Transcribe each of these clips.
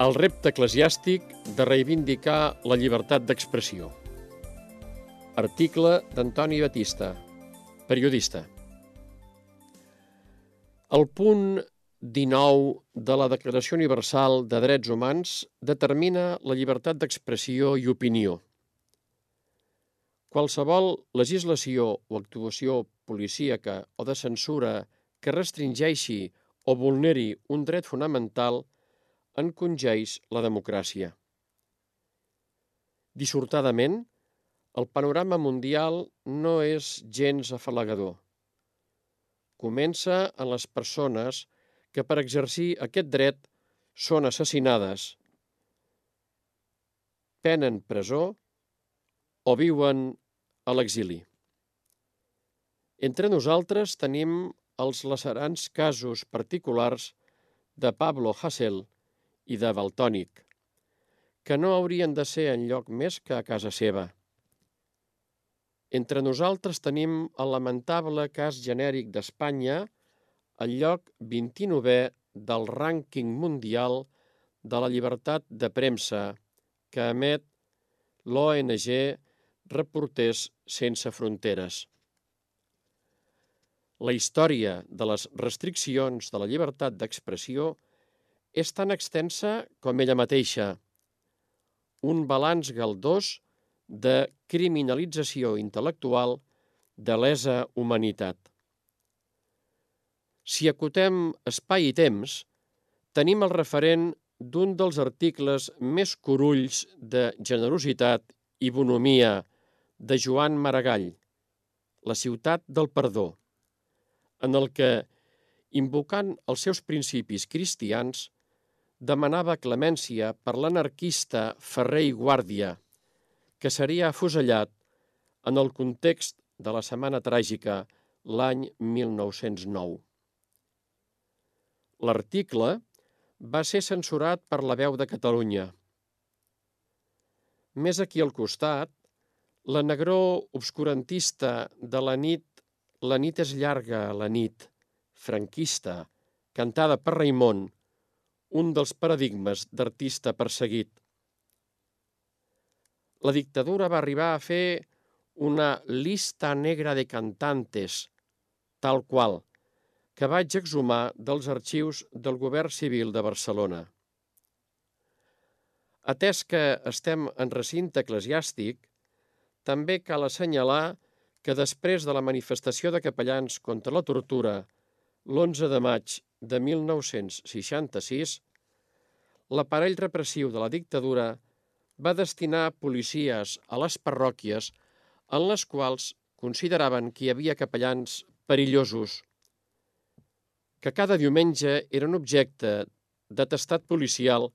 el repte eclesiàstic de reivindicar la llibertat d'expressió. Article d'Antoni Batista, periodista. El punt 19 de la Declaració Universal de Drets Humans determina la llibertat d'expressió i opinió. Qualsevol legislació o actuació policíaca o de censura que restringeixi o vulneri un dret fonamental encongeix la democràcia. Dissortadament, el panorama mundial no és gens afalagador. Comença en les persones que per exercir aquest dret són assassinades, penen presó o viuen a l'exili. Entre nosaltres tenim els lacerants casos particulars de Pablo Hassel i de Valtònic, que no haurien de ser en lloc més que a casa seva. Entre nosaltres tenim el lamentable cas genèric d'Espanya, el lloc 29è del rànquing mundial de la llibertat de premsa que emet l'ONG Reporters Sense Fronteres. La història de les restriccions de la llibertat d'expressió és tan extensa com ella mateixa. Un balanç galdós de criminalització intel·lectual de lesa humanitat. Si acotem espai i temps, tenim el referent d'un dels articles més corulls de generositat i bonomia de Joan Maragall, La ciutat del perdó en el que, invocant els seus principis cristians, demanava clemència per l'anarquista Ferrer i Guàrdia, que seria afusellat en el context de la Setmana Tràgica l'any 1909. L'article va ser censurat per la veu de Catalunya. Més aquí al costat, la negró obscurantista de la nit la nit és llarga, la nit, franquista, cantada per Raimon, un dels paradigmes d'artista perseguit. La dictadura va arribar a fer una lista negra de cantantes, tal qual, que vaig exhumar dels arxius del govern civil de Barcelona. Atès que estem en recinte eclesiàstic, també cal assenyalar que després de la manifestació de capellans contra la tortura l'11 de maig de 1966, l'aparell repressiu de la dictadura va destinar policies a les parròquies en les quals consideraven que hi havia capellans perillosos, que cada diumenge eren objecte d'atestat policial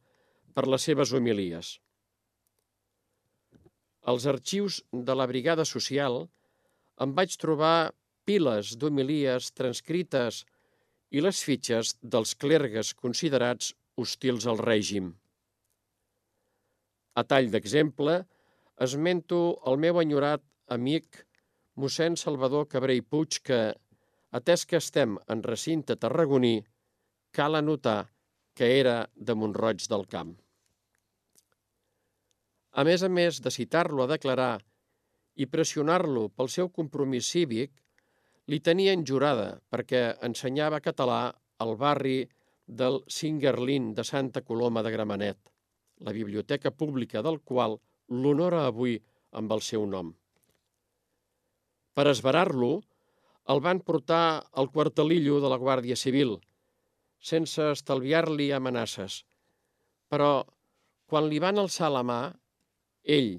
per les seves homilies. Els arxius de la Brigada Social em vaig trobar piles d'homilies transcrites i les fitxes dels clergues considerats hostils al règim. A tall d'exemple, esmento el meu enyorat amic mossèn Salvador Cabré i Puig que, atès que estem en recinte tarragoní, cal anotar que era de Montroig del Camp. A més a més de citar-lo a declarar i pressionar-lo pel seu compromís cívic, li tenien jurada perquè ensenyava català al barri del Singerlin de Santa Coloma de Gramenet, la biblioteca pública del qual l'honora avui amb el seu nom. Per esverar-lo, el van portar al quartelillo de la Guàrdia Civil, sense estalviar-li amenaces. Però, quan li van alçar la mà, ell,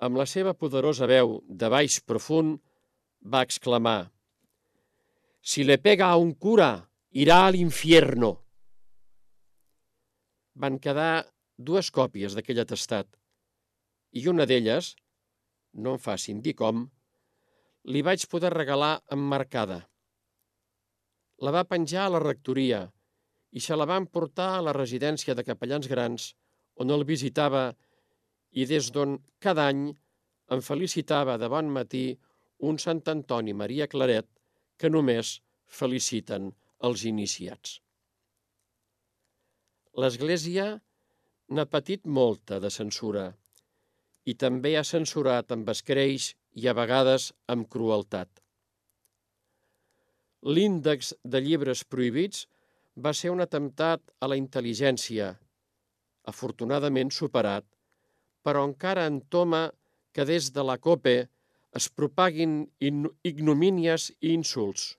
amb la seva poderosa veu de baix profund, va exclamar «Si le pega a un cura, irà a l'infierno». Van quedar dues còpies d'aquell atestat i una d'elles, no em facin dir com, li vaig poder regalar emmarcada. La va penjar a la rectoria i se la van portar a la residència de capellans grans on el visitava i des d'on cada any em felicitava de bon matí un Sant Antoni Maria Claret que només feliciten els iniciats. L'Església n'ha patit molta de censura i també ha censurat amb escreix i a vegades amb crueltat. L'índex de llibres prohibits va ser un atemptat a la intel·ligència, afortunadament superat, però encara entoma que des de la COPE es propaguin ignomínies i insults.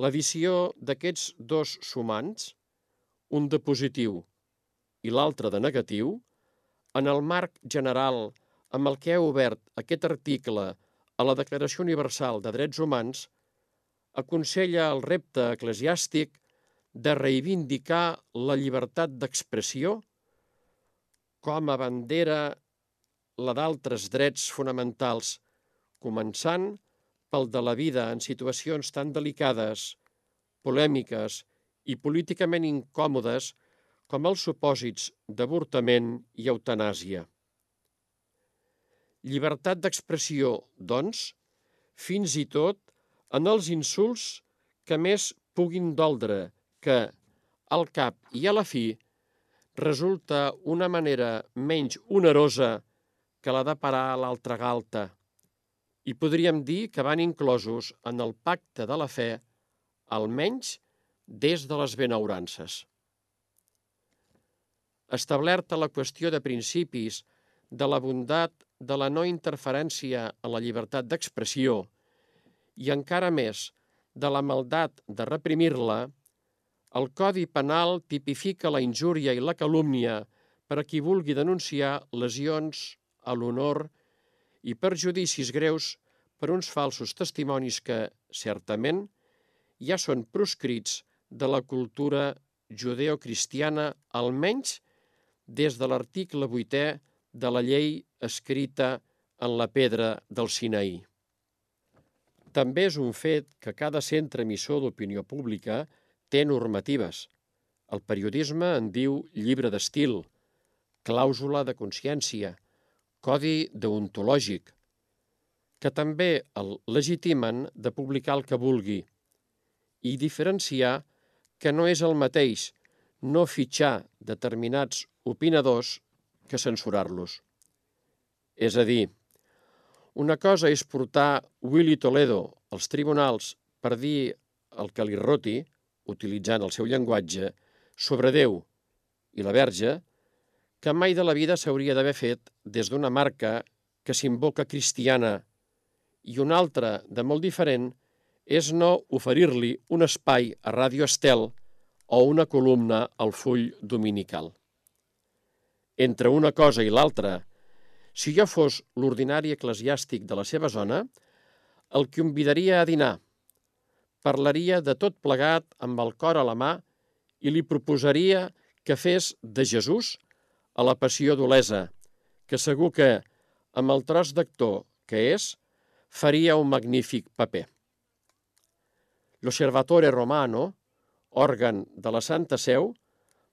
L'edició d'aquests dos sumants, un de positiu i l'altre de negatiu, en el marc general amb el que he obert aquest article a la Declaració Universal de Drets Humans, aconsella el repte eclesiàstic de reivindicar la llibertat d'expressió com a bandera la d'altres drets fonamentals, començant pel de la vida en situacions tan delicades, polèmiques i políticament incòmodes com els supòsits d'avortament i eutanàsia. Llibertat d'expressió, doncs, fins i tot en els insults que més puguin doldre, que, al cap i a la fi, resulta una manera menys onerosa que la de parar l'altra galta. I podríem dir que van inclosos en el pacte de la fe, almenys des de les benaurances. Establerta la qüestió de principis de la bondat de la no interferència en la llibertat d'expressió i encara més de la maldat de reprimir-la, el Codi Penal tipifica la injúria i la calúmnia per a qui vulgui denunciar lesions a l'honor i perjudicis greus per uns falsos testimonis que, certament, ja són proscrits de la cultura judeocristiana, almenys des de l'article 8è de la llei escrita en la pedra del Sinaí. També és un fet que cada centre emissor d'opinió pública té normatives. El periodisme en diu llibre d'estil, clàusula de consciència, codi deontològic, que també el legitimen de publicar el que vulgui i diferenciar que no és el mateix no fitxar determinats opinadors que censurar-los. És a dir, una cosa és portar Willy Toledo als tribunals per dir el que li roti, utilitzant el seu llenguatge, sobre Déu i la Verge, que mai de la vida s'hauria d'haver fet des d'una marca que s'invoca cristiana i una altra de molt diferent és no oferir-li un espai a Ràdio Estel o una columna al full dominical. Entre una cosa i l'altra, si jo fos l'ordinari eclesiàstic de la seva zona, el convidaria a dinar, parlaria de tot plegat amb el cor a la mà i li proposaria que fes de Jesús a la passió d'Olesa, que segur que, amb el tros d'actor que és, faria un magnífic paper. L'Osservatore Romano, òrgan de la Santa Seu,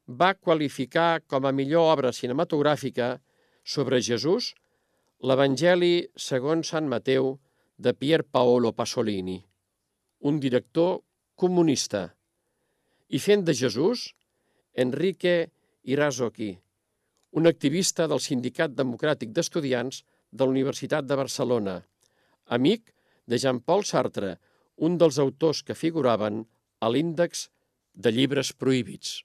va qualificar com a millor obra cinematogràfica sobre Jesús l'Evangeli segons Sant Mateu de Pier Paolo Pasolini, un director comunista, i fent de Jesús Enrique Irazoki, un activista del Sindicat Democràtic d'Estudiants de la Universitat de Barcelona, amic de Jean-Paul Sartre, un dels autors que figuraven a l'índex de llibres prohibits.